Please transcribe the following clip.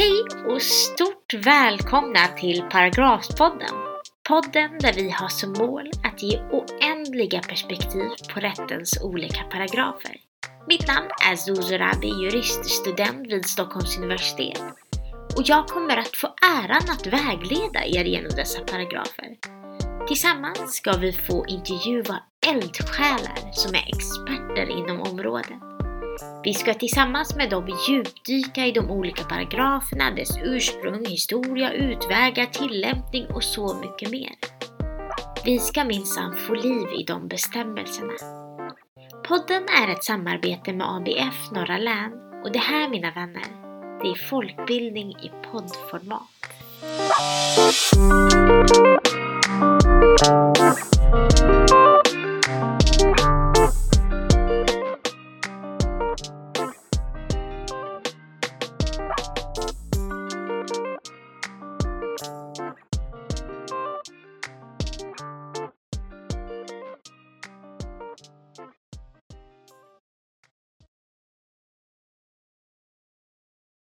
Hej och stort välkomna till Paragrafpodden! Podden där vi har som mål att ge oändliga perspektiv på rättens olika paragrafer. Mitt namn är Zuzu Rabi, juriststudent vid Stockholms universitet. Och jag kommer att få äran att vägleda er genom dessa paragrafer. Tillsammans ska vi få intervjua eldsjälar som är experter inom området. Vi ska tillsammans med dem djupdyka i de olika paragraferna, dess ursprung, historia, utvägar, tillämpning och så mycket mer. Vi ska minsann få liv i de bestämmelserna. Podden är ett samarbete med ABF Norra län och det här mina vänner, det är folkbildning i poddformat.